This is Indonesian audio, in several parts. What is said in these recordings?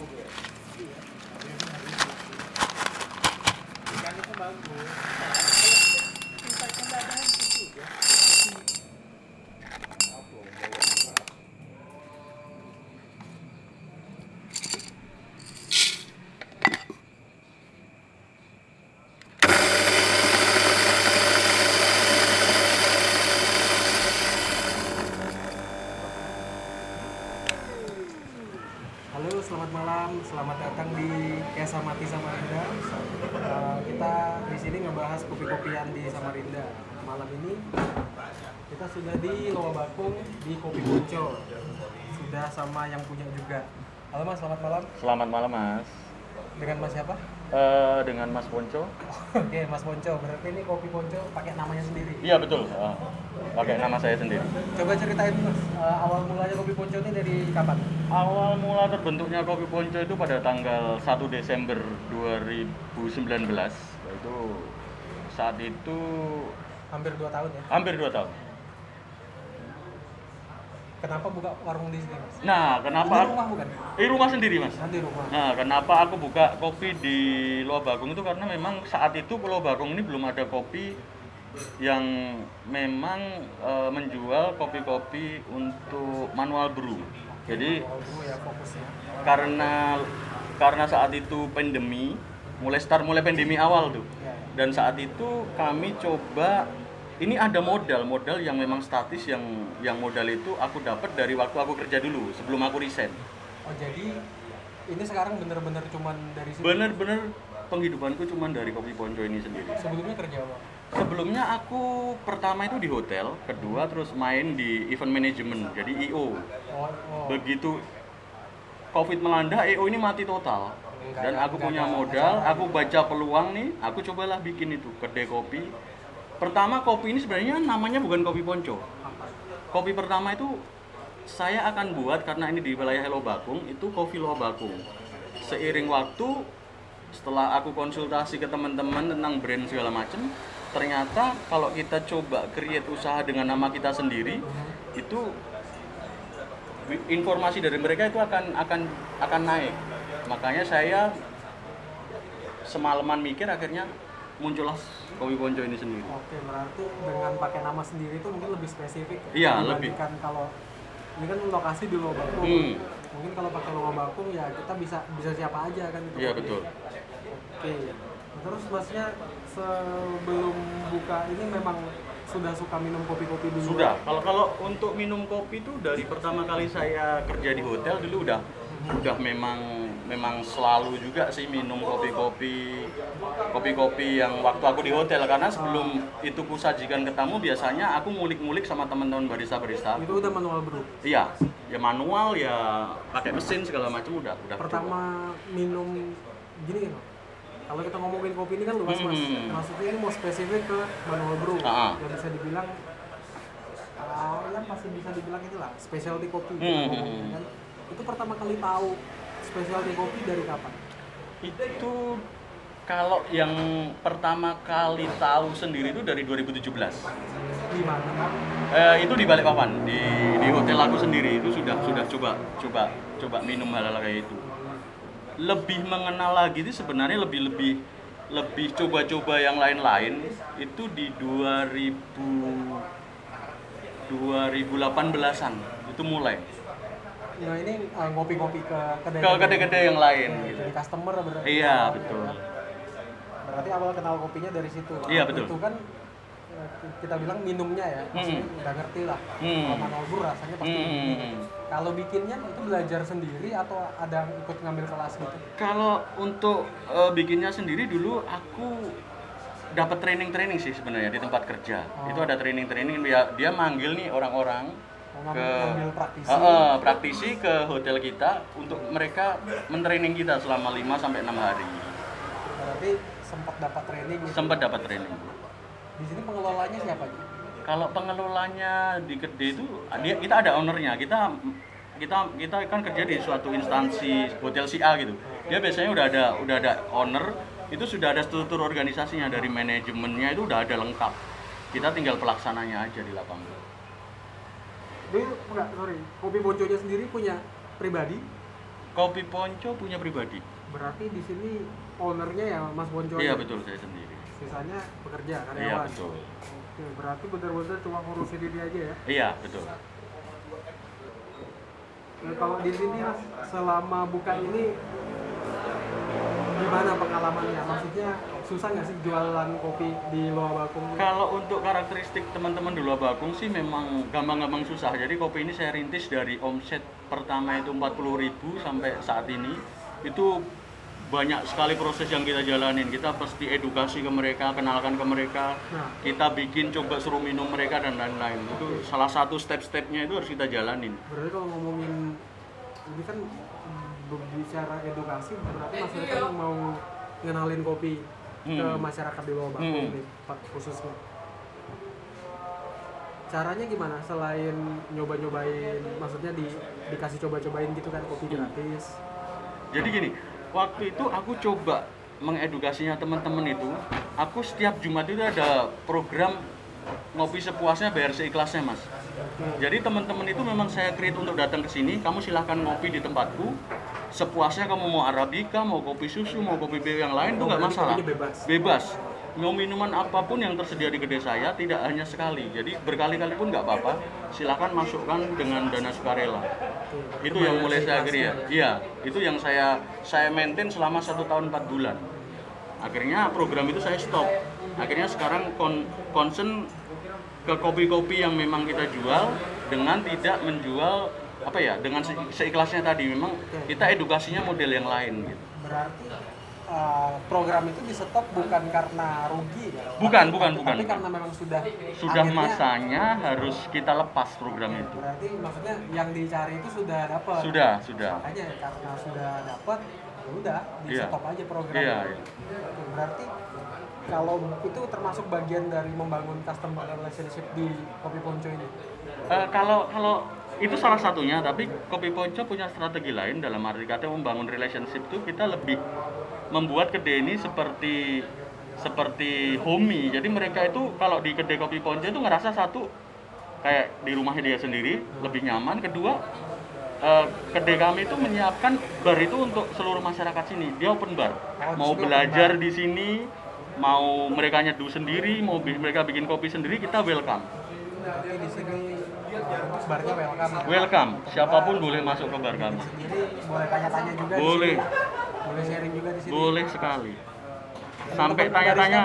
Ikan itu bagus. Tingkat pendataan itu juga. Halo, selamat malam. Selamat datang di Kesa Mati Samarinda. Eh, kita di sini ngebahas kopi-kopian di Samarinda. Malam ini kita sudah di Loa Bakung di Kopi Bonco. Sudah sama yang punya juga. Halo Mas, selamat malam. Selamat malam Mas. Dengan Mas siapa? Eh, dengan Mas Ponco? Oke, Mas Bonco. Berarti ini Kopi Bonco pakai namanya sendiri. Iya betul. Eh, pakai nama saya sendiri. Coba ceritain Mas, eh, awal mulanya Kopi Bonco ini dari kapan? Awal mula terbentuknya Kopi Ponco itu pada tanggal 1 Desember 2019. Itu saat itu Hampir 2 tahun ya. hampir 2 tahun. Kenapa buka warung di sini, Mas? Nah, kenapa? rumah bukan? Eh, rumah sendiri Mas. Nanti rumah. Nah, kenapa aku buka kopi di Loa Bagong itu karena memang saat itu Pulau Bagong ini belum ada kopi yang memang eh, menjual kopi-kopi untuk manual brew. Jadi ya fokusnya. karena karena saat itu pandemi, mulai start mulai pandemi awal tuh. Dan saat itu kami coba ini ada modal, modal yang memang statis yang yang modal itu aku dapat dari waktu aku kerja dulu sebelum aku resign. Oh jadi ini sekarang bener-bener cuman dari sini. Bener-bener penghidupanku cuma dari kopi ponco ini sendiri. Sebelumnya kerja apa? Sebelumnya aku pertama itu di hotel, kedua terus main di event management, jadi IO. Oh, oh. Begitu COVID melanda, IO ini mati total. Dan aku punya modal, aku baca peluang nih, aku cobalah bikin itu kedai kopi. Pertama kopi ini sebenarnya namanya bukan kopi ponco. Kopi pertama itu saya akan buat karena ini di wilayah Hello Bakung itu kopi Loa Bakung. Seiring waktu setelah aku konsultasi ke teman-teman tentang brand segala macam, ternyata kalau kita coba create usaha dengan nama kita sendiri itu informasi dari mereka itu akan akan akan naik. Makanya saya semalaman mikir akhirnya muncullah kopi ponco ini sendiri. Oke, berarti dengan pakai nama sendiri itu mungkin lebih spesifik. Iya, dibandingkan kalau ini kan lokasi di Loa Bakung. Hmm. Mungkin kalau pakai Loa Bakung ya kita bisa bisa siapa aja kan itu. Iya betul. Oke. Terus masnya sebelum buka ini memang sudah suka minum kopi-kopi dulu? Sudah. Kalau kalau untuk minum kopi itu dari pertama kali saya kerja di hotel dulu udah udah memang memang selalu juga sih minum kopi-kopi kopi-kopi yang waktu aku di hotel karena sebelum itu kusajikan ke tamu biasanya aku ngulik-ngulik sama teman-teman barista-barista. Itu udah manual brew. Iya, ya manual ya pakai mesin segala macam udah udah. Pertama minum gini kan. Kalau kita ngomongin kopi ini kan luas mas. Hmm. Maksudnya ini mau spesifik ke manual brew. Ah. Yang bisa dibilang yang pasti bisa dibilang itulah specialty kopi. Hmm. kan. Itu pertama kali tahu specialty kopi dari kapan? Itu kalau yang pertama kali tahu sendiri itu dari 2017. Di mana? Eh, itu di Balikpapan di di hotel aku sendiri itu sudah sudah coba coba coba minum hal-hal kayak itu lebih mengenal lagi itu sebenarnya lebih lebih lebih coba-coba yang lain-lain itu di 2000 2018an itu mulai Nah ini uh, ngopi-ngopi ke kedai ke kedai-kedai yang lain gitu. Jadi customer berarti. Iya, betul. Berarti awal kenal kopinya dari situ. Iya, Waktu betul. Itu kan eh, kita bilang minumnya ya, maksudnya udah ngerti lah. Hmm. Kalau brew rasanya pasti Hmm. begini. Kalau bikinnya itu belajar sendiri atau ada yang ikut ngambil kelas gitu? Kalau untuk eh, bikinnya sendiri dulu aku dapat training-training sih sebenarnya di tempat kerja. Oh. Itu ada training-training dia dia manggil nih orang-orang ke praktisi. Heeh, praktisi ke hotel kita untuk mereka mentraining kita selama 5 sampai 6 hari. Berarti sempat dapat training gitu. Sempat dapat training. Di sini pengelolanya siapa aja? Kalau pengelolanya di kedai itu dia kita ada ownernya. Kita kita kita kan kerja di suatu instansi hotel si A gitu. Dia biasanya udah ada udah ada owner, itu sudah ada struktur organisasinya dari manajemennya itu udah ada lengkap. Kita tinggal pelaksananya aja di lapangan. Enggak, sorry. Kopi Bonconya sendiri punya pribadi Kopi Ponco punya pribadi. Berarti di sini ownernya ya Mas Bonco. Iya aja? betul saya sendiri. Sisanya pekerja karyawan. Iya betul. Oke, berarti benar-benar cuma ngurusin diri aja ya. Iya betul. Nah, kalau di sini Mas, selama buka ini gimana pengalamannya? Maksudnya susah nggak sih jualan kopi di Loa Bakung? Kalau untuk karakteristik teman-teman di Luar Bakung sih memang gampang-gampang susah. Jadi kopi ini saya rintis dari omset pertama itu 40.000 sampai saat ini itu banyak sekali proses yang kita jalanin. Kita pasti edukasi ke mereka, kenalkan ke mereka. Nah, Kita bikin coba suruh minum mereka dan lain-lain. Itu salah satu step-stepnya itu harus kita jalanin. berarti kalau ngomongin ini kan berbicara edukasi berarti Rita kan mau ngenalin kopi ke Hmm. masyarakat di Loa Bakung Hmm. khususnya. Caranya gimana selain nyoba-nyobain maksudnya di dikasih coba-cobain gitu kan kopi gratis. Jadi gini, waktu itu aku coba mengedukasinya teman-teman itu. Aku setiap Jumat itu ada program ngopi sepuasnya bayar seikhlasnya mas. Jadi teman-teman itu memang saya create untuk datang ke sini. Kamu silahkan ngopi di tempatku. Sepuasnya kamu mau arabica, mau kopi susu, mau kopi B yang lain itu nggak masalah. bebas. Bebas. Mau minuman apa pun yang tersedia di kedai saya tidak hanya sekali. Jadi berkali-kali pun nggak apa-apa. Silahkan masukkan dengan dana sukarela itu yang mulai saya kira ya. iya itu yang saya saya maintain selama satu tahun empat bulan akhirnya program itu saya stop akhirnya sekarang kon concern ke kopi-kopi yang memang kita jual dengan tidak menjual apa ya dengan se- seikhlasnya tadi memang kita edukasinya model yang lain gitu Berarti uh, program itu di stop bukan karena rugi ya? Bukan, Tapi- bukan, tapi, bukan. Tapi karena memang sudah sudah akhirnya- masanya harus kita lepas program itu Berarti maksudnya yang dicari itu sudah dapat. sudah sudah Makanya karena sudah dapat, ya udah di Iya. stop aja program. iya itu. iya. Berarti kalau itu termasuk bagian dari membangun customer relationship di Kopi Ponco ini. Eh, kalau kalau itu salah satunya, tapi Kopi Ponco punya strategi lain dalam arti kata membangun relationship itu kita lebih membuat kedai ini seperti seperti homey. Jadi mereka itu kalau di kedai Kopi Ponco itu ngerasa satu kayak di rumahnya dia sendiri lebih nyaman. Kedua eh, kedai kami itu menyiapkan bar itu untuk seluruh masyarakat sini. Dia open bar. Oh, Mau belajar di sini, mau mereka nyeduh sendiri, mau bi- mereka bikin kopi sendiri, kita welcome. Berarti di sini uh, barnya welcome. Welcome, siapa pun boleh masuk ke bar kami. Boleh tanya-tanya juga. Boleh. Boleh sharing juga di sini. Boleh sekali. Sampai tanya-tanya.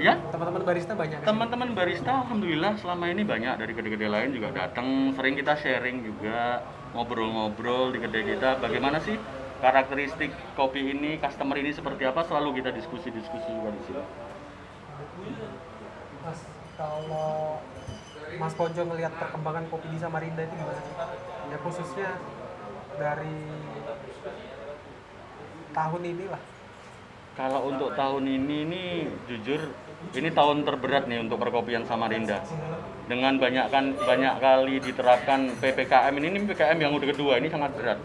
Ya, Teman-teman barista banyak. teman-teman barista alhamdulillah selama ini banyak dari kedai-kedai lain juga datang, sering kita sharing juga, ngobrol-ngobrol di kedai kita. Bagaimana sih karakteristik kopi ini, customer ini seperti apa? Selalu kita diskusi-diskusi juga di sini. Mas, kalau Mas Ponco ngelihat perkembangan kopi di Samarinda itu gimana sih? Ya khususnya dari tahun ini lah. Kalau untuk tahun ini nih jujur ini tahun terberat nih untuk perkopian Samarinda. Dengan banyak kan banyak kali diterapkan PPKM ini, ini PPKM yang udah kedua ini sangat berat.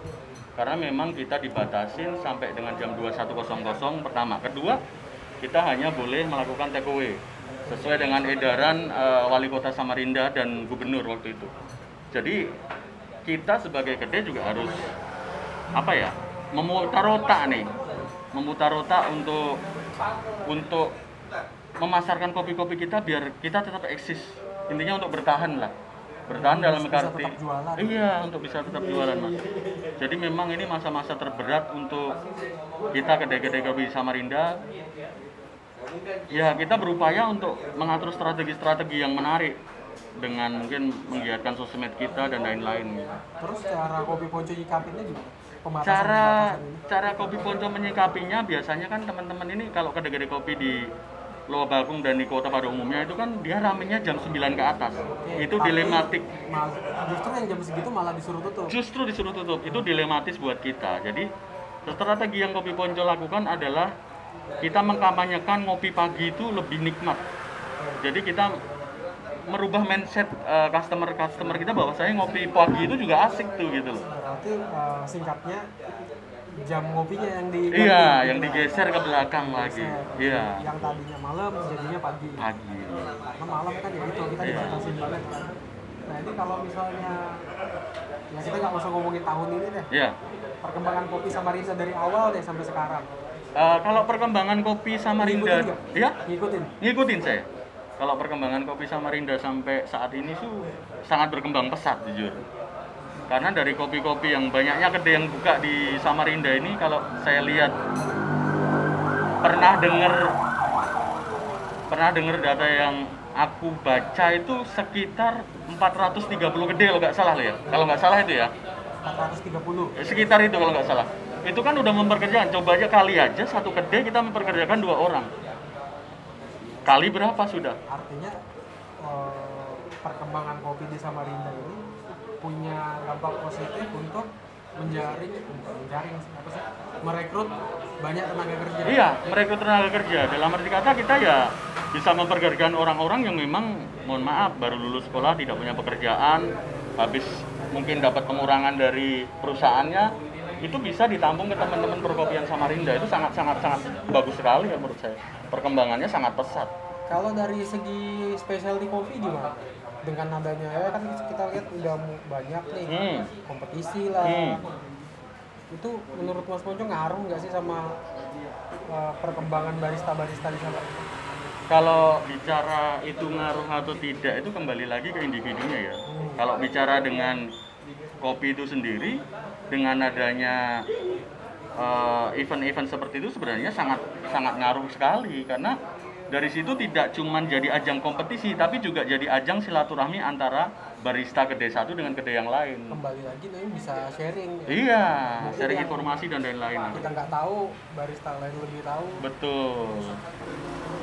Karena memang kita dibatasin sampai dengan jam 21.00 pertama. Kedua, kita hanya boleh melakukan take away sesuai dengan edaran eh, wali kota Samarinda dan gubernur waktu itu. Jadi kita sebagai kedai juga harus apa ya memutar otak nih. Memutar otak untuk untuk memasarkan kopi-kopi kita biar kita tetap eksis. Intinya untuk bertahan lah. Bertahan dalam arti iya untuk bisa tetap jualan mas. Jadi memang ini masa-masa terberat untuk kita kedai-kedai kopi Samarinda ya kita berupaya untuk mengatur strategi-strategi yang menarik dengan mungkin menggiatkan sosmed kita dan lain-lain. Terus cara kopi Ponco nyikapinnya gimana? Cara cara kopi ponco menyikapinya biasanya kan teman-teman ini kalau kedai-kedai kopi di Loa Bakung dan di kota pada umumnya itu kan dia ramenya jam 9 ke atas. Oke, itu dilematik. mal- justru yang jam segitu malah disuruh tutup. justru disuruh tutup. Itu dilematis buat kita. Jadi strategi yang kopi ponco lakukan adalah kita mengkampanyekan ngopi pagi itu lebih nikmat jadi kita merubah mindset eh, customer customer kita bahwa saya ngopi pagi itu juga asik tuh gitu loh Berarti eh, singkatnya jam ngopinya yang di iya yang digeser ke belakang lagi iya Yang tadinya malam jadinya pagi. pagi Karena malam kan ya itu kita Iya. dibatasi banget kan. Nah ini kalau misalnya ya kita nggak usah ngomongin tahun ini deh. Ya. Perkembangan kopi Samarinda dari awal deh sampai sekarang. Eh, kalau perkembangan kopi Samarinda, Ngikutin ya Ngikutin. ngikutin saya. Kalau perkembangan kopi Samarinda sampai saat ini tuh sangat berkembang pesat jujur. Karena dari kopi-kopi yang banyaknya kedai yang buka di Samarinda ini kalau saya lihat pernah dengar pernah dengar data yang aku baca itu sekitar 430 kedai kalau nggak salah ya. Kalau nggak salah itu ya. 430. Eh, sekitar itu kalau nggak salah itu kan udah memperkerjakan coba aja kali aja satu kedai kita memperkerjakan dua orang kali berapa sudah Artinya eh, perkembangan kopi di Samarinda ini punya dampak positif untuk menjaring, menjaring apa sih? Merekrut banyak tenaga kerja. iya merekrut tenaga kerja dalam arti kata kita ya bisa memperkerjakan orang-orang yang memang mohon maaf baru lulus sekolah tidak punya pekerjaan habis mungkin dapat pengurangan dari perusahaannya itu bisa ditampung ke teman-teman perkopian Samarinda itu sangat sangat sangat bagus sekali ya menurut saya perkembangannya sangat pesat Kalau dari segi specialty coffee gimana? Dengan adanya ya kan kita lihat udah banyak nih Hmm. kompetisi lah. Hmm. Itu menurut Mas Ponco ngaruh nggak sih sama eh, perkembangan barista-barista di sana? Kalau bicara itu ngaruh atau tidak itu kembali lagi ke individunya ya. Kalau bicara dengan kopi itu sendiri, dengan adanya eh, event-event seperti itu sebenarnya sangat sangat ngaruh sekali karena dari situ tidak cuma jadi ajang kompetisi tapi juga jadi ajang silaturahmi antara barista kedai satu dengan kedai yang lain. Kembali lagi nih bisa sharing. ya. Iya, Mungkin sharing yang informasi dan lain-lain. Kita nggak tahu barista lain lebih tahu. Betul.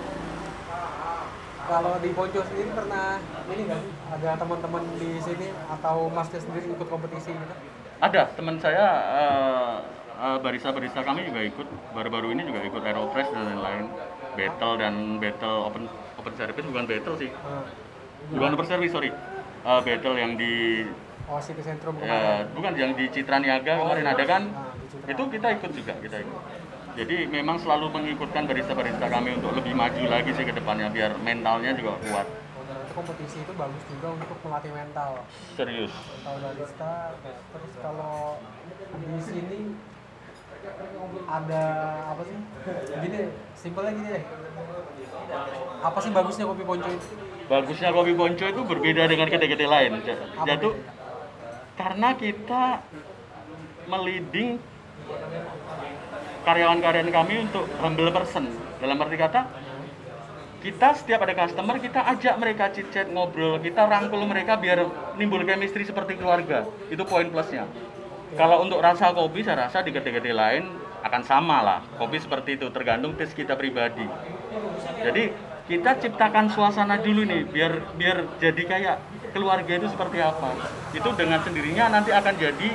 Kalau di Ponco sendiri pernah ini nggak sih? Ada teman-teman di sini atau Masnya sendiri ikut kompetisi gitu? Ada teman saya eh, eh, barista-barista kami juga ikut. Baru-baru ini juga ikut Aeropress dan lain-lain. Battle dan battle open open service bukan battle sih. Nah, bukan open service sorry. Eh, battle yang di oh City Centrum ya, kemarin. bukan yang di Citra Niaga Oh, kemarin iya. ada kan? Nah, itu kita ikut juga kita ikut jadi memang selalu mengikutkan barista-barista kami untuk lebih maju lagi sih ke depannya biar mentalnya juga kuat Oh, ternyata kompetisi itu bagus juga untuk melatih mental. serius Mental barista. Terus kalau di sini ada apa sih? Gini, simpelnya gini deh. Apa sih bagusnya kopi Ponco itu? bagusnya kopi ponco itu berbeda dengan kedai-kedai lain jatuh karena kita meliding karyawan-karyawan kami untuk humble person. Dalam arti kata kita setiap ada customer kita ajak mereka chit chat ngobrol kita rangkul mereka biar nimbul chemistry seperti keluarga. Itu poin plusnya. Kalau untuk rasa kopi saya rasa di kedai-kedai lain akan sama lah. Kopi seperti itu tergantung tes kita pribadi. Jadi kita ciptakan suasana dulu nih biar biar jadi kayak keluarga itu seperti apa. Itu dengan sendirinya nanti akan jadi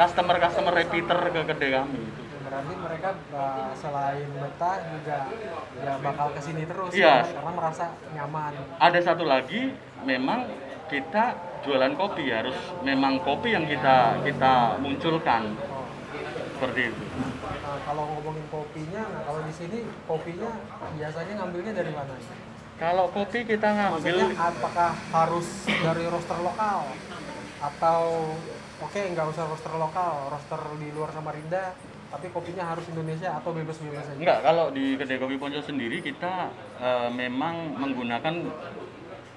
customer customer repeater ke kedai kami. itu Berarti mereka uh, selain betah juga ya bakal ke sini terus Iya. kan? karena merasa nyaman. ada satu lagi memang kita jualan kopi harus memang kopi yang kita kita munculkan Oh. seperti itu Nah, kalau ngomongin kopinya, nah kalau di sini kopinya biasanya ngambilnya dari mana? kalau kopi kita ngambil Maksudnya apakah harus dari roster lokal atau oke nggak usah roster lokal, roster di luar Samarinda, tapi kopinya harus Indonesia atau bebas-bebas aja? Enggak, kalau di kedai kopi Ponco sendiri kita eh, memang menggunakan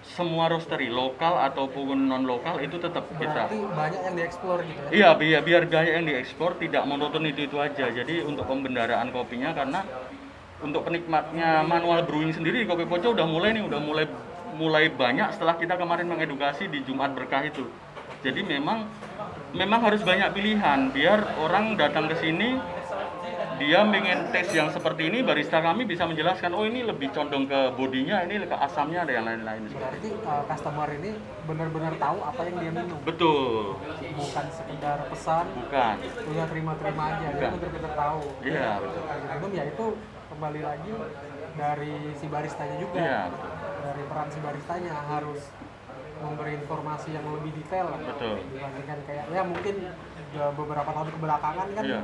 semua roastery lokal ataupun non lokal itu tetap kita. Berarti banyak yang dieksplor gitu ya? Iya, biar biar banyak yang diekspor tidak monoton itu itu aja. Jadi untuk pembendaraan kopinya karena untuk penikmatnya manual brewing sendiri di kopi Ponco udah mulai nih, udah mulai mulai banyak setelah kita kemarin mengedukasi di Jumat Berkah itu. Jadi memang memang harus banyak pilihan. Biar orang datang ke sini dia pengen tes yang seperti ini barista kami bisa menjelaskan oh ini lebih condong ke bodinya ini ke asamnya ada yang lain-lain. Berarti uh, customer ini benar-benar tahu apa yang dia minum, betul. Bukan sekedar pesan, bukan. punya terima-terima aja, dia Bukan. benar-benar tahu. iya betul. Minum ya itu kembali lagi dari si baristanya juga. iya betul dari peran si baristanya harus memberi informasi yang lebih detail lah betul dibandingkan kayak ya mungkin ya beberapa tahun kebelakangan kan Iya.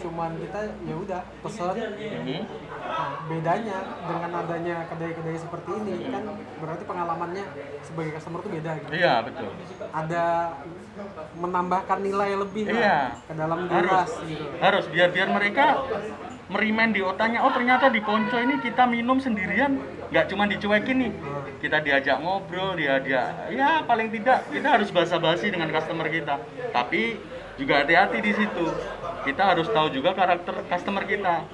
cuman kita ya udah pesen Mhm. Nah, bedanya dengan adanya kedai-kedai seperti ini kan berarti pengalamannya sebagai customer tuh beda gitu. Iya betul. Ada menambahkan nilai lebih lah Iya. ke dalam Harus. gelas gitu. Harus biar biar mereka merimen di otaknya. Oh ternyata di Ponco ini kita minum sendirian, nggak cuma dicuekin nih. Kita diajak ngobrol, diajak ya paling tidak kita harus basa-basi dengan customer kita. Tapi juga hati-hati di situ. Kita harus tahu juga karakter customer kita.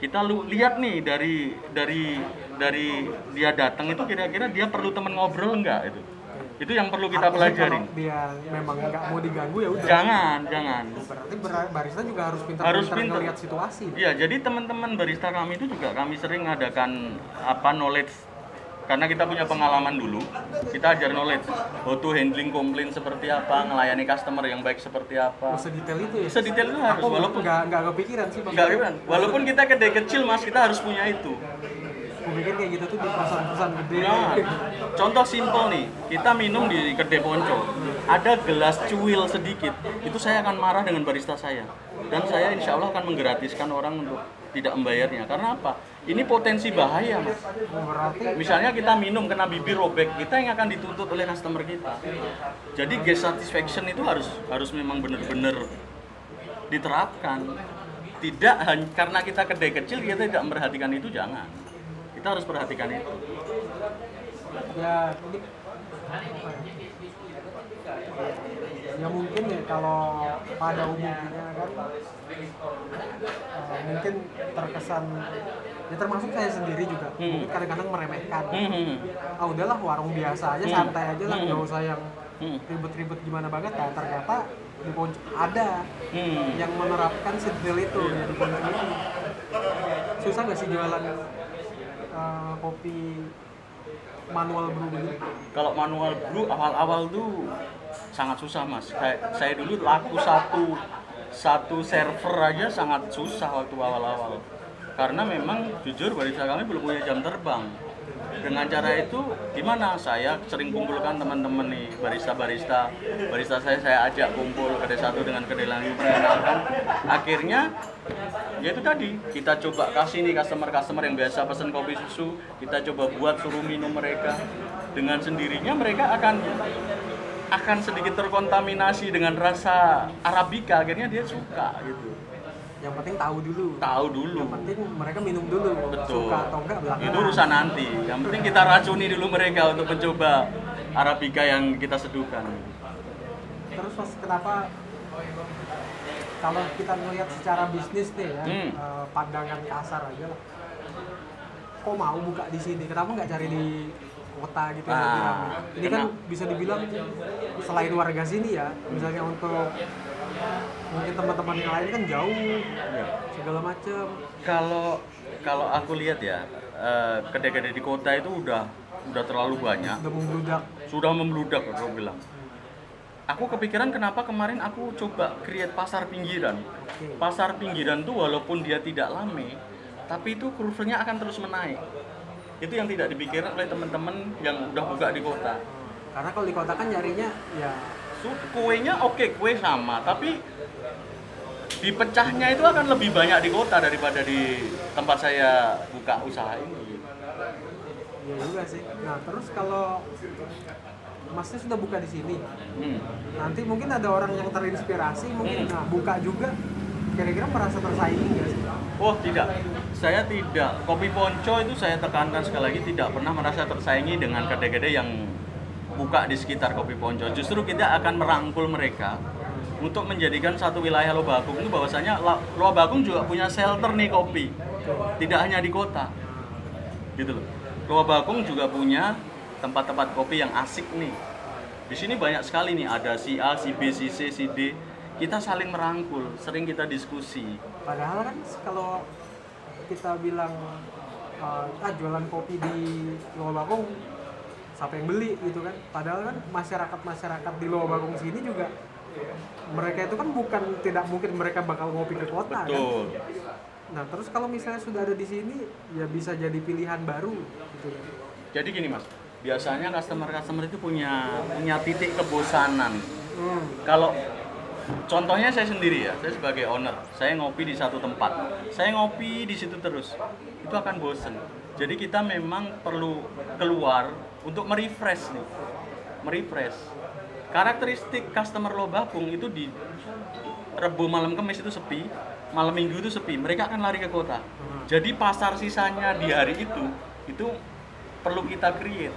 Kita lu lihat nih dari dari dari dia datang itu kira-kira dia perlu temen ngobrol nggak itu. Itu yang perlu kita Artinya pelajarin. kalau dia memang nggak mau diganggu ya udah. Jangan, jangan. Berarti ber- barista juga harus pintar Harus pintar ngelihat situasi. Iya, jadi teman-teman barista kami itu juga kami sering ngadakan apa knowledge karena kita punya pengalaman dulu, kita ajar knowledge how to handling komplain seperti apa, melayani customer yang baik seperti Oh, apa. sedetail itu ya. Sedetail itu harus, Aku walaupun nggak nggak kepikiran sih. enggak kan, walaupun kita kedai kecil mas, kita harus punya itu. Pikir kayak gitu tuh di perusahaan-perusahaan gede. Nah, contoh simpel nih, kita minum di kedai ponco, ada gelas cuil sedikit, itu saya akan marah dengan barista saya, dan saya insya Allah akan menggratiskan orang untuk tidak membayarnya. Karena apa? Ini potensi bahaya, mas. Oh, Misalnya kita minum kena bibir robek, kita yang akan dituntut oleh customer kita. Jadi guest satisfaction itu harus harus memang benar-benar diterapkan. Tidak hanya karena kita kedai kecil kita tidak memperhatikan itu jangan. Kita harus perhatikan itu. ya ya mungkin ya kalau pada umumnya kan eh, mungkin terkesan ya termasuk saya sendiri juga Hmm. mungkin kadang-kadang meremehkan Hmm. ah udahlah warung biasa aja Hmm. santai aja lah Hmm. nggak usah yang Hmm. ribet-ribet gimana banget nah ternyata di Ponco ada Hmm. yang menerapkan sedetail itu ya, di Ponco susah nggak sih jualan eh, kopi manual brew begini Kalau manual brew awal-awal tuh sangat susah mas. Kayak saya dulu laku satu satu server aja sangat susah waktu awal-awal. Karena memang jujur barista kami belum punya jam terbang. Dengan cara itu gimana? Saya sering kumpulkan teman-teman nih barista-barista, barista saya saya ajak kumpul kedai satu dengan kedai lain perkenalkan. Akhirnya ya itu tadi kita coba kasih nih customer-customer yang biasa pesen kopi susu, kita coba buat suruh minum mereka dengan sendirinya mereka akan akan sedikit terkontaminasi dengan rasa arabica akhirnya dia suka gitu yang penting tahu dulu. Tahu dulu. Yang penting mereka minum dulu betul. suka atau enggak belakangan. Itu urusan nanti. Yang penting kita racuni dulu mereka untuk mencoba arabica yang kita seduhkan. Terus mas kenapa kalau kita ngelihat secara bisnis nih ya Hmm. eh, pandangan kasar aja lah. Kok mau buka di sini? Kenapa nggak cari di kota gitu Ah, rame? ini kan bisa dibilang selain warga sini ya misalnya untuk mungkin teman-teman yang lain kan jauh. Iya. segala macem. Kalau kalau aku lihat ya eh, kedai-kedai di kota itu udah udah terlalu banyak. Udah membludak. Sudah membludak aku bilang. Aku kepikiran kenapa kemarin aku coba create pasar pinggiran. Pasar pinggiran tuh walaupun dia tidak lame tapi itu kurvanya akan terus menaik. Itu yang tidak dipikirkan oleh teman-teman yang udah buka di kota. Karena kalau di kota kan nyarinya ya kuenya oke kue sama tapi dipecahnya itu akan lebih banyak di kota daripada di tempat saya buka usaha ini ya juga sih nah terus kalau masnya sudah buka di sini Hmm. nanti mungkin ada orang yang terinspirasi mungkin Hmm. nah buka juga kira-kira merasa tersaingi nggak sih Oh tidak, saya tidak. Kopi Ponco itu saya tekankan sekali lagi tidak pernah merasa tersaingi dengan kedai-kedai yang buka di sekitar Kopi Ponco. Justru kita akan merangkul mereka untuk menjadikan satu wilayah Lobakung itu bahwasanya Lobakung juga punya shelter nih kopi, tidak hanya di kota, gitu loh. Lobakung juga punya tempat-tempat kopi yang asik nih. Di sini banyak sekali nih, ada si A, si B, si C, si D. Kita saling merangkul, sering kita diskusi. padahal kan kalau kita bilang uh, ah jualan kopi di Lowabakung siapa yang beli gitu kan padahal kan masyarakat masyarakat di Lowabakung sini juga mereka itu kan bukan tidak mungkin mereka bakal ngopi ke kota kan Betul. nah terus kalau misalnya sudah ada di sini ya bisa jadi pilihan baru gitu kan Jadi gini mas, biasanya customer-customer itu punya punya titik kebosanan. hmm. Kalau contohnya saya sendiri ya saya sebagai owner saya ngopi di satu tempat saya ngopi di situ terus itu akan bosen jadi kita memang perlu keluar untuk merefresh nih. Merefresh. Karakteristik customer Lobakung itu di Rebo malam Kamis itu sepi malam Minggu itu sepi. Mereka akan lari ke kota. Jadi pasar sisanya di hari itu itu perlu kita create.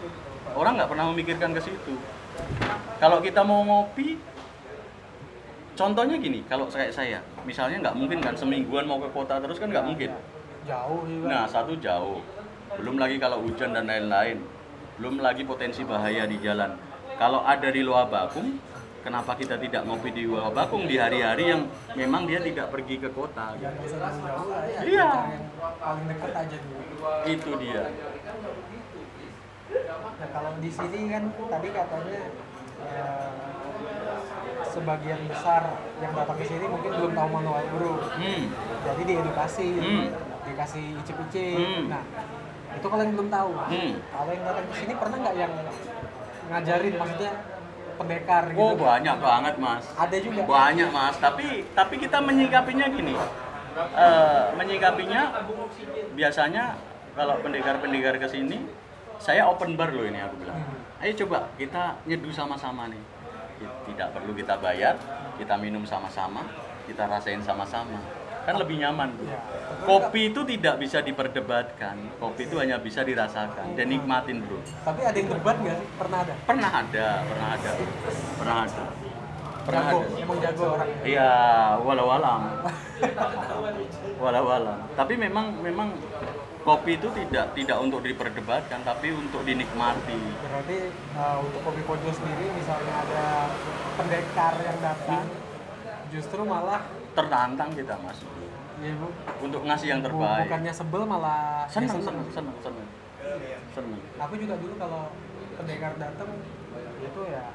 Orang nggak pernah memikirkan ke situ. Kalau kita mau ngopi contohnya gini kalau kayak saya misalnya nggak mungkin kan semingguan mau ke kota terus kan nggak mungkin. Jauh juga. Nah satu jauh. Belum lagi kalau hujan dan lain-lain belum lagi potensi bahaya di jalan kalau ada di Loa Bakung kenapa kita tidak ngopi di Loa Bakung di hari-hari yang memang dia tidak pergi ke kota ya Iya. paling deket aja dulu itu dia Nah kalau di sini kan tadi katanya eh, sebagian besar yang datang ke sini mungkin belum tahu manual brew. hmm. Jadi diedukasi, Hmm. dikasih icip-icip. Hmm. Nah itu kalau yang belum tahu. Hmm. Kalau yang datang ke sini pernah nggak yang ngajarin maksudnya pendekar gitu? oh banyak banget mas Ada juga. banyak mas tapi tapi kita menyikapinya gini Eh, menyikapinya biasanya kalau pendekar-pendekar ke sini saya open bar loh ini aku bilang ayo coba kita nyeduh sama-sama nih tidak perlu kita bayar kita minum sama-sama kita rasain sama-sama kan lebih nyaman tuh Ya. kopi itu tidak bisa diperdebatkan kopi itu hanya bisa dirasakan dan nikmatin bro Tapi ada yang debat nggak sih? Pernah ada. pernah ada pernah ada pernah ada pernah Jago, ada emang jago orangnya. Iya, walau alam. walau alam. Tapi memang memang kopi itu tidak tidak untuk diperdebatkan, tapi untuk dinikmati. Berarti uh, untuk kopi pojok sendiri misalnya ada pendekar yang datang, justru malah Tertantang kita mas, ya bu, untuk ngasih yang terbaik. bukannya sebel malah ya Senang, senang, senang, senang, senang. Aku juga dulu kalau pendekar datang itu ya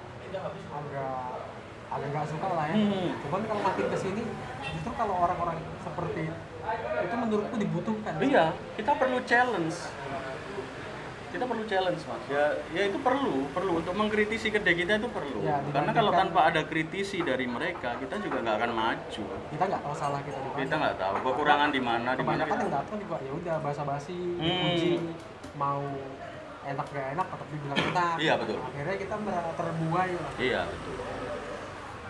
agak agak nggak suka lah ya. Hmm. Cuman kalau makin ke sini, justru kalau orang-orang seperti itu menurutku dibutuhkan. Iya, kita perlu challenge. Kita perlu challenge mas. Ya, ya itu perlu, perlu untuk mengkritisi kedai kita itu perlu. Ya, Karena kalau tanpa ada kritisi dari mereka, kita juga nggak akan maju. Kita nggak tahu salah kita di mana. Kita nggak tahu kekurangan di mana, di mana. kita- yang datang juga ya udah basa-basi Hmm. dipuji mau enak gak enak tetap dibilang enak Iya, betul. akhirnya kita merasa terbuai lah Iya betul.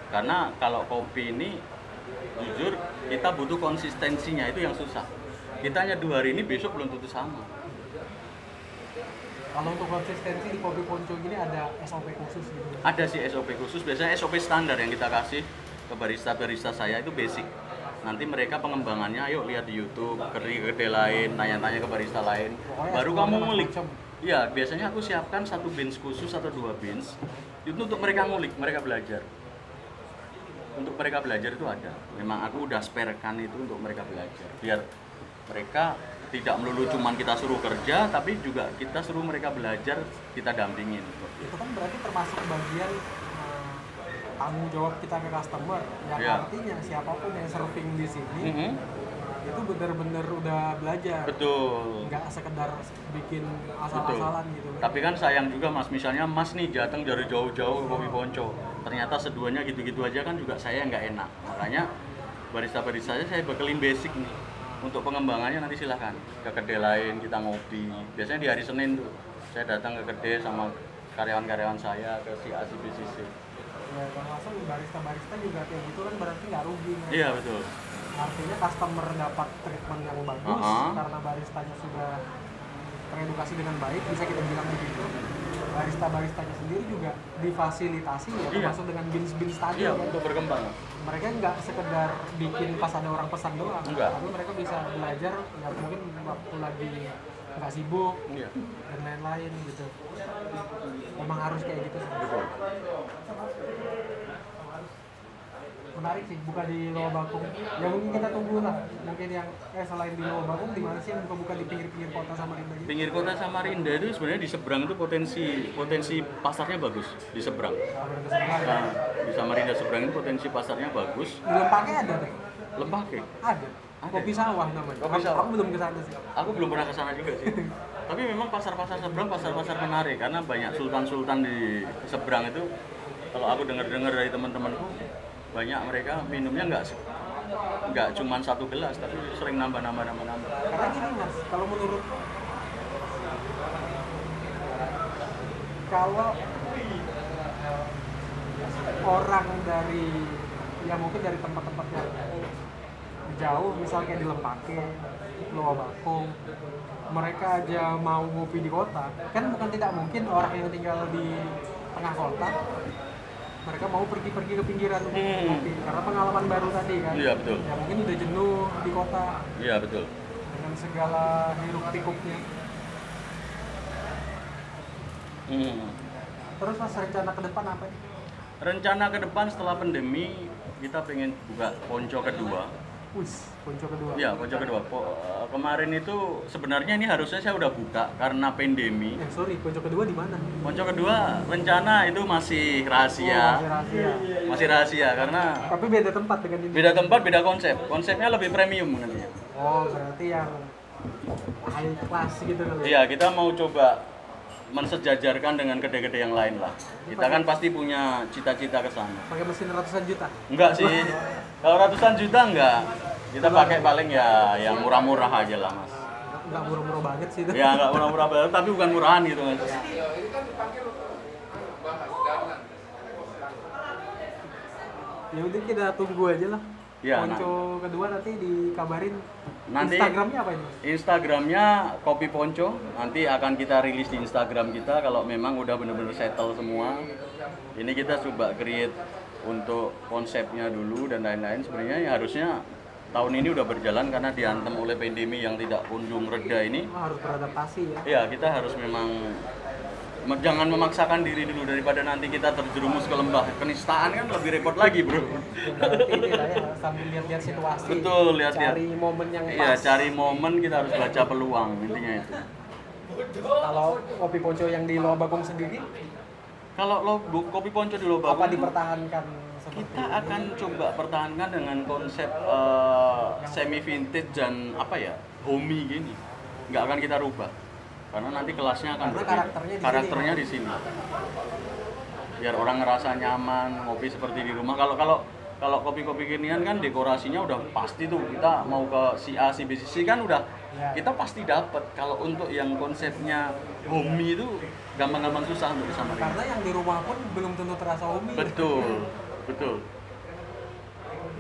Karena kalau kopi ini jujur kita butuh konsistensinya itu yang susah. Kita hanya dua hari ini besok belum tentu sama. Kalau untuk konsistensi di kopi ponco gini ada SOP khusus gitu Ada sih SOP khusus, biasanya SOP standar yang kita kasih ke barista-barista saya itu basic. Nanti mereka pengembangannya, ayo lihat di YouTube, ke kedai lain, tanya-tanya ke barista lain. Pokoknya Baru kamu ngulik. Iya, biasanya aku siapkan satu bins khusus atau dua bins itu untuk mereka ngulik, mereka belajar. Untuk mereka belajar itu ada. Memang aku udah sparekan itu untuk mereka belajar. Biar mereka tidak melulu cuman kita suruh kerja, tapi juga kita suruh mereka belajar, kita dampingin. itu kan berarti termasuk bagian eh, tanggung jawab kita ke customer yang Iya. artinya siapa pun yang surfing di sini Mhm. itu bener-bener udah belajar Betul. nggak sekedar bikin asal-asalan gitu Tapi kan sayang juga mas, misalnya mas nih datang dari jauh-jauh ke Kopi Ponco, ternyata seduanya gitu-gitu aja kan juga saya nggak enak. Makanya barista-barista saya saya bekelin basic nih. Untuk pengembangannya nanti silahkan ke kedai lain kita ngopi. Biasanya di hari Senin tuh saya datang ke kedai sama karyawan-karyawan saya ke si A si B si C. ya termasuk barista-barista juga kayak gitu kan berarti nggak rugi mereka. Iya betul. artinya customer dapat treatment yang bagus Uh-huh. karena baristanya sudah teredukasi dengan baik bisa kita bilang begitu barista-baristanya sendiri juga difasilitasi ya Iya. termasuk dengan bins-bins tadi Iya kan. untuk berkembang. mereka nggak sekedar bikin pas ada orang pesan doang Enggak. tapi mereka bisa belajar ya mungkin waktu lagi nggak sibuk Iya. dan lain-lain gitu memang harus kayak gitu sih. Betul. Menarik sih buka di Loa Bakung ya mungkin kita tunggu lah mungkin yang eh selain di Loa Bakung di mana sih yang buka-buka di pinggir-pinggir kota Samarinda gitu Pinggir kota Samarinda itu sebenarnya di seberang itu potensi potensi pasarnya bagus di seberang. Nah, di Samarinda seberang itu potensi pasarnya bagus. di Lempake ada tuh Lembake. ada Ada. kopi sawah namanya Kopi Aku- sawah. aku belum ke sana sih Aku belum pernah ke sana juga sih. Tapi memang pasar-pasar seberang pasar-pasar menarik karena banyak sultan-sultan di seberang itu kalau aku dengar-dengar dari teman-temanku banyak mereka minumnya nggak nggak cuma satu gelas tapi sering nambah nambah nambah nambah. Karena gini mas, kalau menurut kalau orang dari ya mungkin dari tempat-tempat yang jauh, misal kayak di Lempake, Luar Bakung, mereka aja mau ngopi di kota, kan bukan tidak mungkin orang yang tinggal di tengah kota mereka mau pergi-pergi ke pinggiran. Hmm. ngopi karena pengalaman baru tadi kan. Iya, betul. ya mungkin udah jenuh di kota. Iya betul. Dengan segala hiruk pikuknya. Hmm. terus mas rencana ke depan apa rencana ke depan setelah pandemi kita pengen buka ponco kedua Wis, ponco kedua Iya, ponco kedua. Po- eh, kemarin itu sebenarnya ini harusnya saya udah buka karena pandemi. eh sorry ponco kedua di mana Ponco kedua rencana itu masih Oh, rahasia. masih rahasia Masih rahasia karena tapi beda tempat dengan ini beda tempat, beda konsep. Konsepnya lebih premium nantinya. oh berarti yang high class gitu ya? Iya, kita mau coba mensejajarkan dengan kedai-kedai yang lain lah. Kita kan pasti punya cita-cita ke sana. pakai mesin ratusan juta Enggak sih. Kalau ratusan juta enggak. Kita pakai paling ya yang murah-murah aja lah, Mas. nggak murah-murah banget sih itu. Ya enggak murah-murah banget, tapi bukan murahan gitu, Mas. ya udah kita tunggu aja lah. Iya, ponco kedua nanti dikabarin. Nanti- Instagramnya apa ini Instagramnya Kopi Ponco. Nanti akan kita rilis di Instagram kita kalau memang udah bener-bener settle semua. Ini kita coba create untuk konsepnya dulu dan lain-lain sebenarnya ya harusnya tahun ini udah berjalan karena diantem oleh pandemi yang tidak kunjung reda ini. Harus beradaptasi ya. Ya kita harus memang me- jangan memaksakan diri dulu daripada nanti kita terjerumus ke lembah kenistaan kan lebih repot lagi bro. Berarti ya sambil lihat-lihat situasi. Betul, lihat-lihat. cari momen yang Iya pas. cari momen kita harus baca peluang intinya itu. Kalau kopi ponco yang di Loa Bagong sendiri Kalau lo kopi ponco di Lobak apa dipertahankan kita akan coba pertahankan dengan konsep eh, semi vintage dan apa ya homey gini. Nggak akan kita rubah. Karena nanti kelasnya akan Karena berbeda. karakternya di karakternya sini. di sini. Biar orang ngerasa nyaman ngopi seperti di rumah. Kalau kalau kalau kopi-kopi ginian kan dekorasinya udah pasti tuh. Kita mau ke si A si B si C kan udah. Ya. kita pasti dapat kalau untuk yang konsepnya homey itu gampang-gampang susah untuk disamarin karena yang di rumah pun belum tentu terasa homey. Betul. Betul.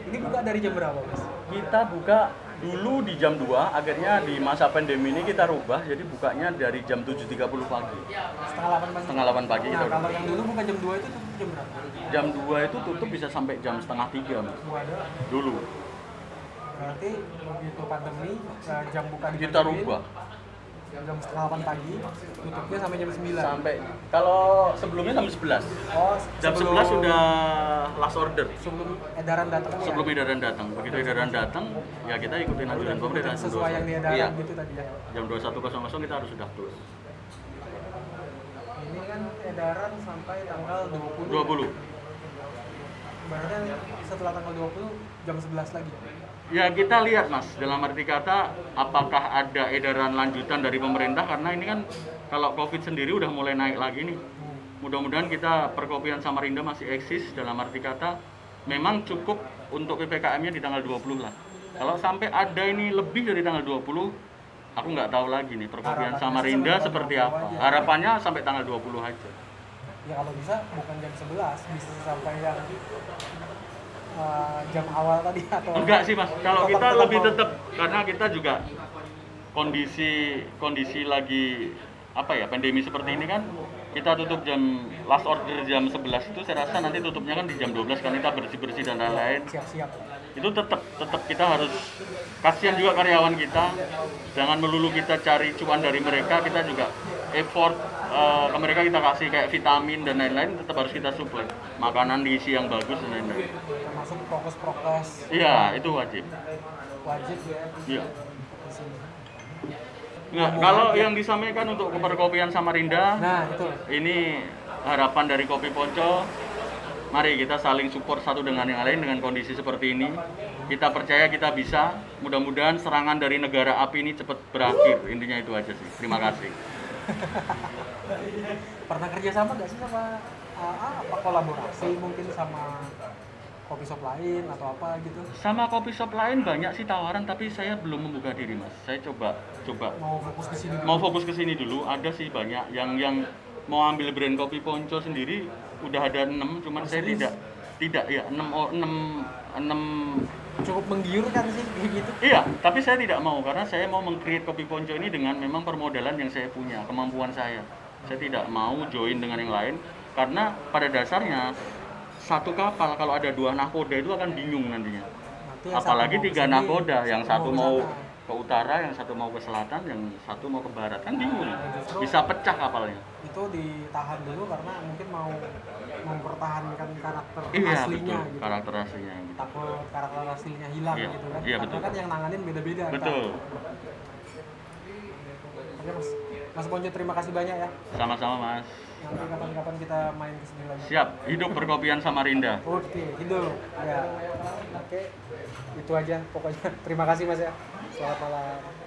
Ini buka dari jam berapa mas? Kita buka dulu di jam 2 akhirnya di masa pandemi ini kita rubah jadi bukanya dari jam 7.30 pagi. Setengah delapan pagi. Setengah 8 pagi nah kita kalau yang dulu buka jam 2 itu jam berapa jam 2 itu tutup bisa sampai jam setengah 3 Mas. Waduh. dulu. Berarti begitu pandemi eh, jam buka di kita rubah. jam setengah delapan pagi tutupnya sampai jam 9 sampai kalau sebelumnya jam 11 oh jam sebelum- 11 sudah last order. sebelum edaran datang ya? sebelum edaran datang. Begitu edaran datang ya kita ikutin anjuran pemerintah sesuai yang di 21. edaran iya. gitu tadi ya? Jam 21.00 kita harus sudah close ini kan edaran sampai tanggal 20 20 berarti setelah tanggal 20 jam 11 lagi. Ya kita lihat mas, dalam arti kata apakah ada edaran lanjutan dari pemerintah? Karena ini kan kalau covid sendiri udah mulai naik lagi nih. Mudah-mudahan kita perkopian Samarinda masih eksis. Dalam arti kata memang cukup untuk PPKM-nya di tanggal 20 lah. Kalau sampai ada ini lebih dari tanggal 20, aku nggak tahu lagi nih perkopian Samarinda seperti tanggal 20 apa. aja. Harapannya sampai tanggal 20 aja. ya kalau bisa bukan jam 11 bisa sampai yang eh, jam awal tadi atau Enggak sih mas, kalau Tetap- kita tetap lebih tetap karena kita juga kondisi kondisi lagi apa ya pandemi seperti ini kan kita tutup jam last order jam 11 itu saya rasa nanti tutupnya kan di jam 12 kan kita bersih bersih dan lain-lain siap-siap itu tetap tetap kita harus kasihan juga karyawan kita. Jangan melulu kita cari cuan dari mereka kita juga effort eh, ke mereka kita kasih kayak vitamin dan lain-lain tetap harus kita supply makanan diisi yang bagus dan lain-lain. Termasuk prokes-prokes. Iya itu wajib. Wajib ya. Iya. Nggak, kalau yang disampaikan untuk perkopian Samarinda, nah itu. ini harapan dari Kopi Ponco. Mari kita saling support satu dengan yang lain dengan kondisi seperti ini. Kita percaya kita bisa. Mudah-mudahan serangan dari negara api ini cepat berakhir. Intinya itu aja sih. Terima kasih. pernah kerja sama nggak sih sama AA apa kolaborasi mungkin sama kopi shop lain atau apa gitu Sama kopi shop lain banyak sih tawaran tapi saya belum membuka diri mas. Saya coba coba mau fokus ke sini dulu. mau fokus ke sini dulu. Ada sih banyak yang yang mau ambil brand kopi Ponco sendiri udah ada enam, cuman Oh, saya serius? tidak tidak ya enam enam enam cukup menggiurkan sih kayak gitu Iya, tapi saya tidak mau karena saya mau meng-create kopi ponco ini dengan memang permodalan yang saya punya, kemampuan saya. Saya tidak mau join dengan yang lain karena pada dasarnya satu kapal kalau ada dua nakoda itu akan bingung nantinya. Apalagi tiga sini, nakoda, yang satu mau. Ke utara, yang satu mau ke selatan, yang satu mau ke barat kan bingung. justru- Bisa pecah kapalnya. itu ditahan dulu karena mungkin mau mempertahankan karakter Iya aslinya betul, gitu karakter aslinya. gitu. takut karakter aslinya hilang Iya, gitu kan iya, karena betul. kan yang nanganin beda-beda. Betul. oke mas mas Ponco terima kasih banyak ya Sama-sama mas. nanti kapan-kapan kita main ke sini lagi Siap, hidup perkopian Samarinda. oke hidup ya oke itu aja pokoknya terima kasih mas ya selamat malam